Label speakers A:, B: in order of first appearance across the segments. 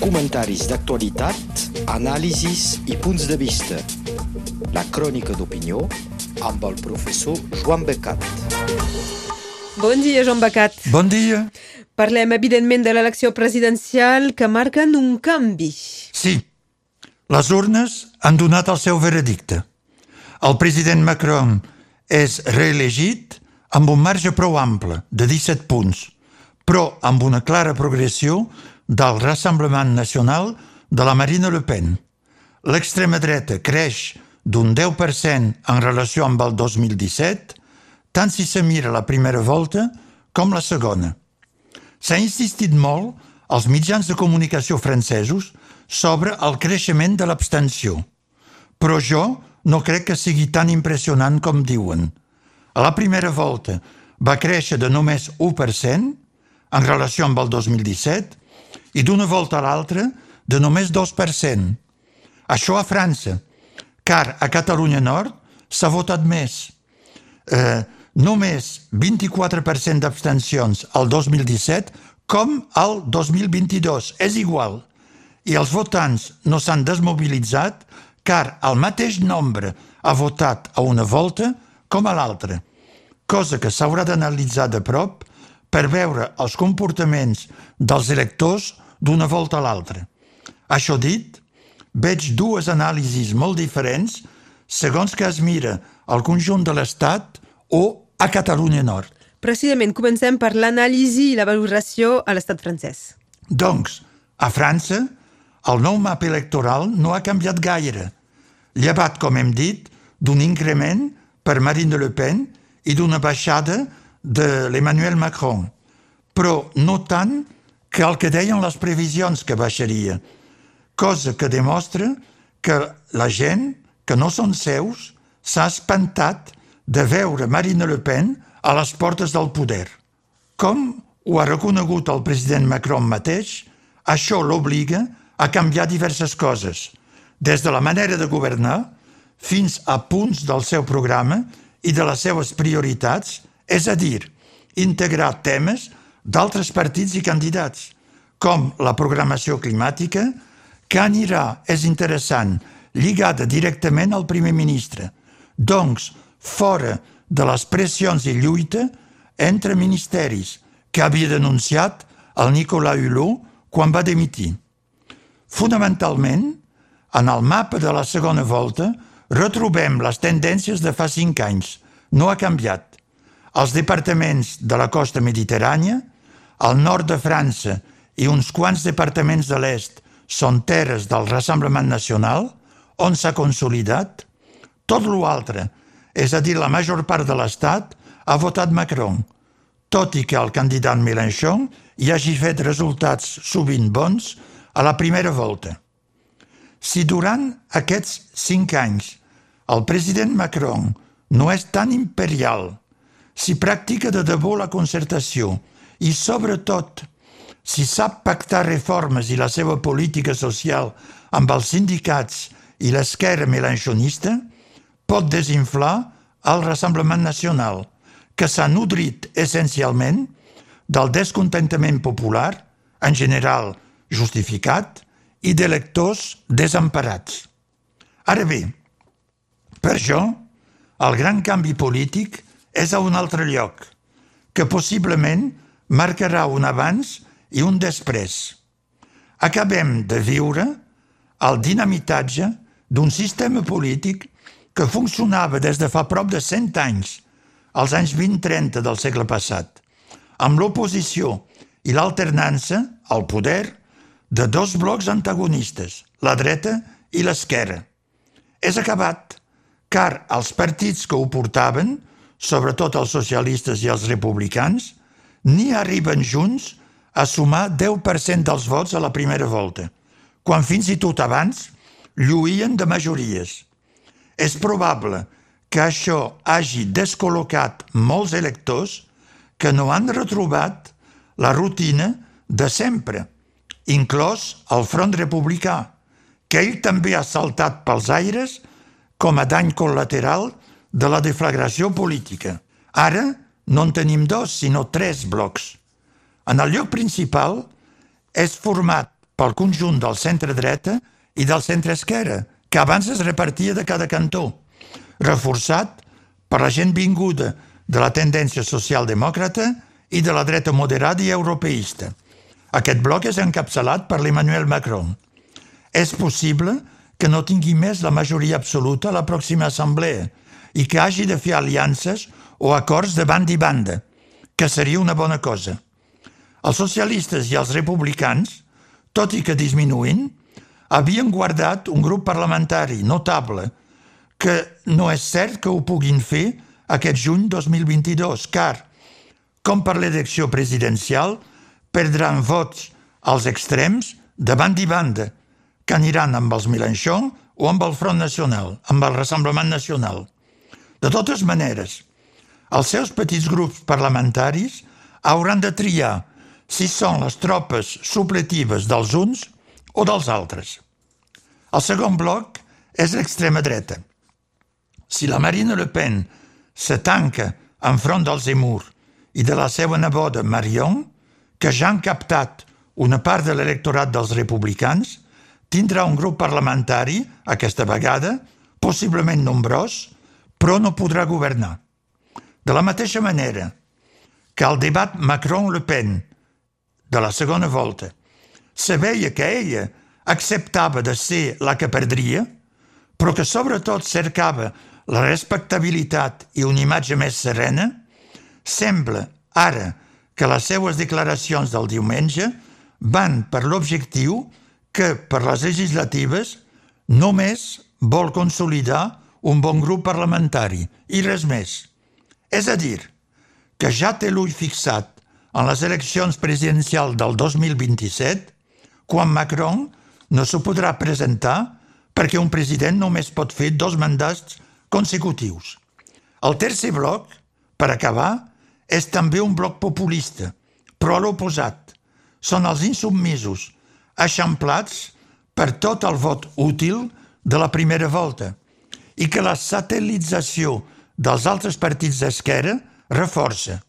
A: comentaris d'actualitat, anàlisis i punts de vista. La crònica d'opinió amb el professor Joan Becat.
B: Bon dia, Joan Becat.
C: Bon dia.
B: Parlem, evidentment, de l'elecció presidencial que marquen un canvi.
C: Sí, les urnes han donat el seu veredicte. El president Macron és reelegit amb un marge prou ample, de 17 punts, però amb una clara progressió del Rassemblement Nacional de la Marine Le Pen. L'extrema dreta creix d'un 10% en relació amb el 2017, tant si se mira la primera volta com la segona. S'ha insistit molt als mitjans de comunicació francesos sobre el creixement de l'abstenció, però jo no crec que sigui tan impressionant com diuen. A la primera volta va créixer de només 1% en relació amb el 2017 i d'una volta a l'altra de només 2%. Això a França, car a Catalunya Nord s'ha votat més. Eh, només 24% d'abstencions al 2017 com al 2022. És igual. I els votants no s'han desmobilitzat car el mateix nombre ha votat a una volta com a l'altra, cosa que s'haurà d'analitzar de prop per veure els comportaments dels electors d'una volta a l'altra. Això dit, veig dues anàlisis molt diferents segons que es mira al conjunt de l'Estat o a Catalunya Nord.
B: Precisament, comencem per l'anàlisi i la valoració a l'estat francès.
C: Doncs, a França, el nou mapa electoral no ha canviat gaire, llevat, com hem dit, d'un increment per Marine Le Pen i d'una baixada de l'Emmanuel Macron, però no tant que el que deien les previsions que baixaria, cosa que demostra que la gent, que no són seus, s'ha espantat de veure Marine Le Pen a les portes del poder. Com ho ha reconegut el president Macron mateix, això l'obliga a canviar diverses coses, des de la manera de governar fins a punts del seu programa i de les seues prioritats, és a dir, integrar temes d'altres partits i candidats, com la programació climàtica, que anirà, és interessant, lligada directament al primer ministre, doncs fora de les pressions i lluita entre ministeris que havia denunciat el Nicolas Hulot quan va demitir. Fonamentalment, en el mapa de la segona volta retrobem les tendències de fa cinc anys. No ha canviat. Els departaments de la costa mediterrània, el nord de França i uns quants departaments de l'est són terres del Rassemblement Nacional, on s'ha consolidat. Tot l'altre, és a dir, la major part de l'Estat, ha votat Macron, tot i que el candidat Mélenchon hi hagi fet resultats sovint bons a la primera volta. Si durant aquests cinc anys el president Macron no és tan imperial, si practica de debò la concertació i, sobretot, si sap pactar reformes i la seva política social amb els sindicats i l'esquerra melanchonista, pot desinflar el Rassemblement Nacional, que s'ha nodrit essencialment del descontentament popular, en general justificat, i d'electors desemparats. Ara bé, per això, el gran canvi polític és a un altre lloc, que possiblement marcarà un abans i un després. Acabem de viure el dinamitatge d'un sistema polític que funcionava des de fa prop de 100 anys, als anys 20-30 del segle passat, amb l'oposició i l'alternança al poder de dos blocs antagonistes, la dreta i l'esquerra. És acabat, car els partits que ho portaven, sobretot els socialistes i els republicans, ni arriben junts a sumar 10% dels vots a la primera volta, quan fins i tot abans lluïen de majories. És probable que això hagi descol·locat molts electors que no han retrobat la rutina de sempre, inclòs el front republicà, que ell també ha saltat pels aires com a dany col·lateral de la deflagració política. Ara no en tenim dos, sinó tres blocs. En el lloc principal és format pel conjunt del centre-dreta i del centre-esquerra, que abans es repartia de cada cantó, reforçat per la gent vinguda de la tendència socialdemòcrata i de la dreta moderada i europeista. Aquest bloc és encapçalat per l'Emmanuel Macron. És possible que no tingui més la majoria absoluta a la pròxima assemblea i que hagi de fer aliances o acords de banda i banda, que seria una bona cosa. Els socialistes i els republicans, tot i que disminuint, havien guardat un grup parlamentari notable que no és cert que ho puguin fer aquest juny 2022, car, com per l'elecció presidencial, perdran vots als extrems de banda i banda, que aniran amb els Mélenchon o amb el Front Nacional, amb el Rassemblement Nacional. De totes maneres, els seus petits grups parlamentaris hauran de triar si són les tropes supletives dels uns o dels altres. El segon bloc és l'extrema dreta. Si la Marine Le Pen se tanca enfront del Zemmour i de la seva neboda Marion, que ja han captat una part de l'electorat dels republicans, tindrà un grup parlamentari, aquesta vegada, possiblement nombrós, però no podrà governar. De la mateixa manera que el debat Macron-Le Pen de la segona volta se veia que ella acceptava de ser la que perdria, però que sobretot cercava la respectabilitat i una imatge més serena, sembla ara que les seues declaracions del diumenge van per l'objectiu que per les legislatives només vol consolidar un bon grup parlamentari i res més. És a dir, que ja té l'ull fixat en les eleccions presidencials del 2027, quan Macron no s'ho podrà presentar perquè un president només pot fer dos mandats consecutius. El tercer bloc, per acabar, és també un bloc populista, però a l'oposat. Són els insubmisos, eixamplats per tot el vot útil de la primera volta i que la satelització dels altres partits d'esquerra reforça.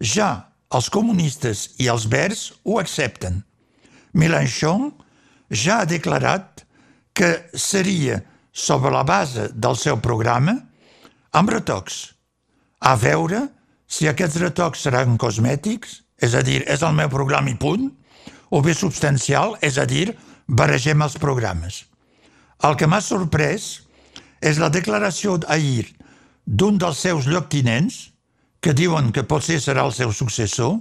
C: Ja els comunistes i els verds ho accepten. Mélenchon ja ha declarat que seria sobre la base del seu programa amb retocs. A veure si aquests retocs seran cosmètics, és a dir, és el meu programa i punt, o bé substancial, és a dir, barregem els programes. El que m'ha sorprès és la declaració d'ahir d'un dels seus lloctinents, que diuen que potser serà el seu successor,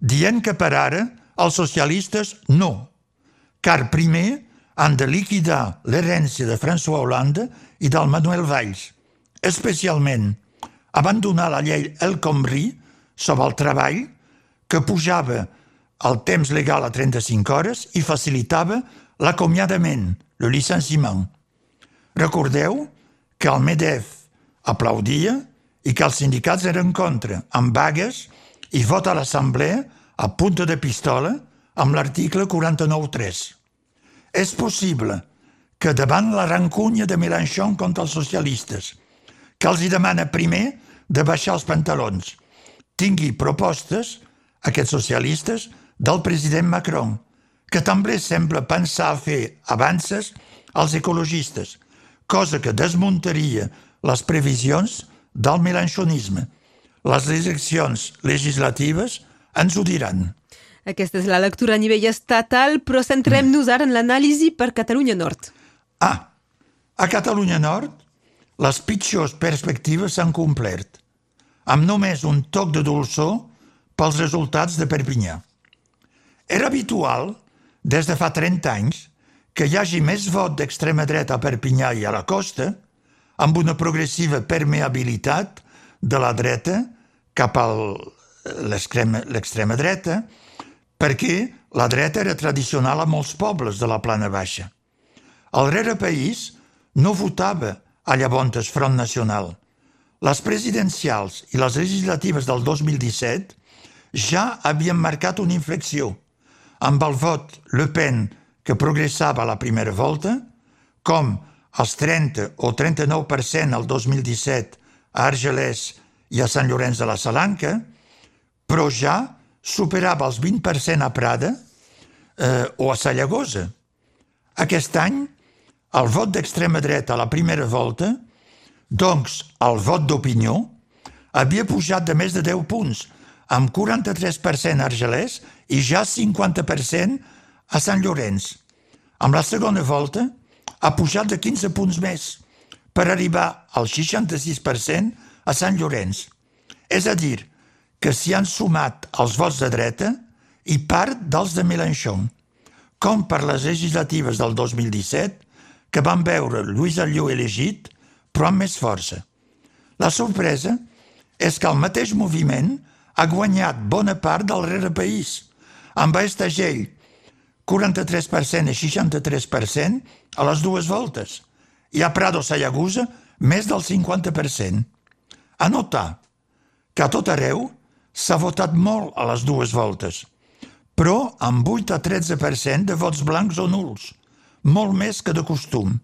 C: dient que per ara els socialistes no, car primer han de liquidar l'herència de François Hollande i del Manuel Valls, especialment abandonar la llei El Khomri sobre el treball que pujava el temps legal a 35 hores i facilitava l'acomiadament, el licenciament. Recordeu que el MEDEF aplaudia i que els sindicats eren contra, amb vagues i vot a l'Assemblea a punta de pistola amb l'article 49.3. És possible que davant la rancúnia de Mélenchon contra els socialistes, que els hi demana primer de baixar els pantalons, tingui propostes, aquests socialistes, del president Macron, que també sembla pensar a fer avances als ecologistes, cosa que desmuntaria les previsions del melanchonisme. Les eleccions legislatives ens ho diran.
B: Aquesta és la lectura a nivell estatal, però centrem-nos ara en l'anàlisi per Catalunya Nord.
C: Ah, a Catalunya Nord les pitjors perspectives s'han complert, amb només un toc de dolçor pels resultats de Perpinyà. Era habitual, des de fa 30 anys, que hi hagi més vot d'extrema dreta a Perpinyà i a la costa, amb una progressiva permeabilitat de la dreta cap a l'extrema dreta, perquè la dreta era tradicional a molts pobles de la plana baixa. El rere país no votava a llavors Front Nacional. Les presidencials i les legislatives del 2017 ja havien marcat una inflexió, amb el vot Le Pen que progressava a la primera volta, com els 30 o 39% al 2017 a Argelès i a Sant Llorenç de la Salanca, però ja superava els 20% a Prada, eh, o a Sallagosa. Aquest any, el vot d'extrema dreta a la primera volta, doncs el vot d'opinió, havia pujat de més de 10 punts, amb 43% a Argelès i ja 50% a Sant Llorenç. Amb la segona volta ha pujat de 15 punts més per arribar al 66% a Sant Llorenç. És a dir, que s'hi han sumat els vots de dreta i part dels de Mélenchon, com per les legislatives del 2017, que van veure Lluís Allió elegit, però amb més força. La sorpresa és que el mateix moviment ha guanyat bona part del rere país, amb Estagell 43% i 63% a les dues voltes, i a Prado Sayagusa més del 50%. A notar que a tot arreu s'ha votat molt a les dues voltes, però amb 8 a 13% de vots blancs o nuls, molt més que de costum.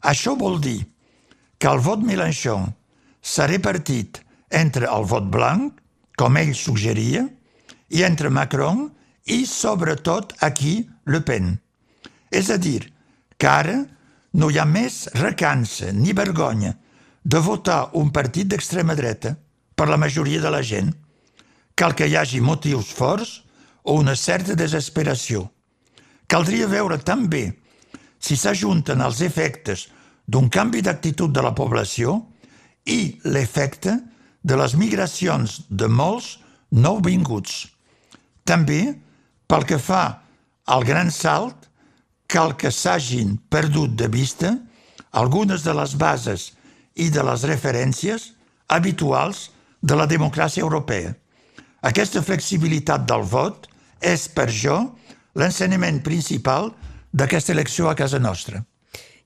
C: Això vol dir que el vot Mélenchon s'ha repartit entre el vot blanc, com ell suggeria, i entre Macron i, sobretot, aquí, Le Pen. És a dir, que ara no hi ha més recança ni vergonya de votar un partit d'extrema dreta per la majoria de la gent. Cal que hi hagi motius forts o una certa desesperació. Caldria veure també si s'ajunten els efectes d'un canvi d'actitud de la població i l'efecte de les migracions de molts nouvinguts. També, pel que fa al gran salt, cal que s'hagin perdut de vista algunes de les bases i de les referències habituals de la democràcia europea. Aquesta flexibilitat del vot és, per jo, l'ensenyament principal d'aquesta elecció a casa nostra.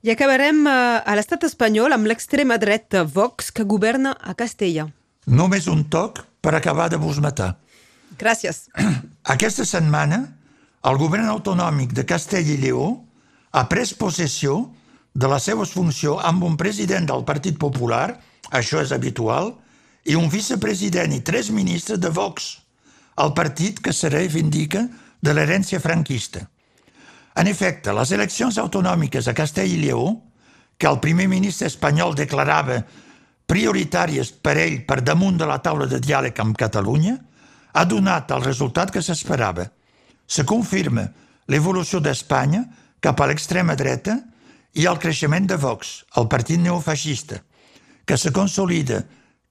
B: I acabarem eh, a l'estat espanyol amb l'extrema dreta Vox que governa a Castella.
C: Només un toc per acabar de vos matar.
B: Gràcies.
C: Aquesta setmana, el govern autonòmic de Castella i Lleó ha pres possessió de les seves funcions amb un president del Partit Popular, això és habitual, i un vicepresident i tres ministres de Vox, el partit que se reivindica de l'herència franquista. En efecte, les eleccions autonòmiques a Castell i Lleó, que el primer ministre espanyol declarava prioritàries per ell per damunt de la taula de diàleg amb Catalunya, ha donat el resultat que s'esperava. Se confirma l'evolució d'Espanya cap a l'extrema dreta i el creixement de Vox, el partit neofeixista, que se consolida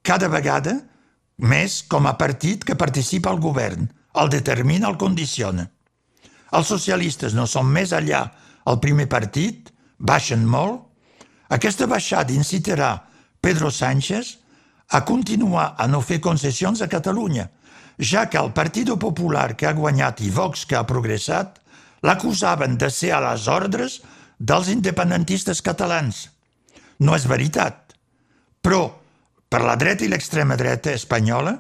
C: cada vegada més com a partit que participa al govern, el determina, el condiciona. Els socialistes no són més allà el primer partit, baixen molt. Aquesta baixada incitarà Pedro Sánchez a continuar a no fer concessions a Catalunya, ja que el Partit Popular que ha guanyat i Vox que ha progressat l'acusaven de ser a les ordres dels independentistes catalans. No és veritat. Però, per la dreta i l'extrema dreta espanyola,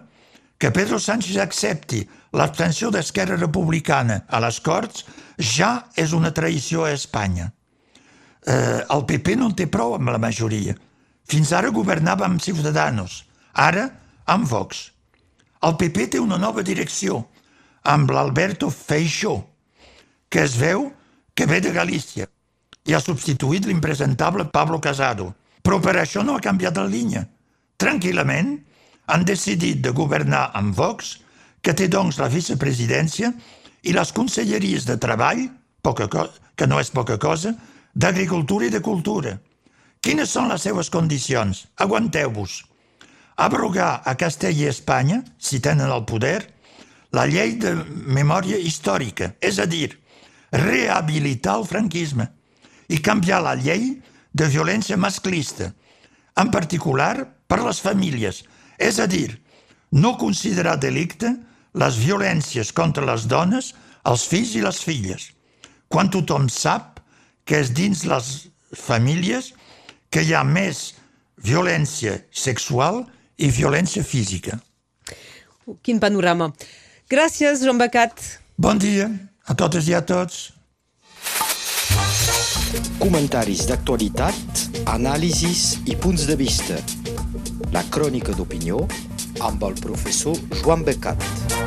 C: que Pedro Sánchez accepti l'abstenció d'Esquerra Republicana a les Corts ja és una traïció a Espanya. Eh, el PP no en té prou amb la majoria. Fins ara governava amb Ciudadanos, ara amb Vox. El PP té una nova direcció, amb l'Alberto Feixó, que es veu que ve de Galícia i ha substituït l'impresentable Pablo Casado. Però per això no ha canviat la línia. Tranquil·lament han decidit de governar amb Vox que té doncs la vicepresidència i les conselleries de Treball, poca que no és poca cosa, d'Agricultura i de Cultura. Quines són les seves condicions? Aguanteu-vos. Abrogar a Castella i Espanya, si tenen el poder, la llei de memòria històrica, és a dir, rehabilitar el franquisme i canviar la llei de violència masclista, en particular per les famílies, és a dir, no considerar delicte les violències contra les dones, els fills i les filles, quan tothom sap que és dins les famílies que hi ha més violència sexual i violència física.
B: Quin panorama. Gràcies, Joan Becat.
C: Bon dia a totes i a tots.
A: Comentaris d'actualitat, anàlisis i punts de vista. La crònica d'opinió amb el professor Joan Becat.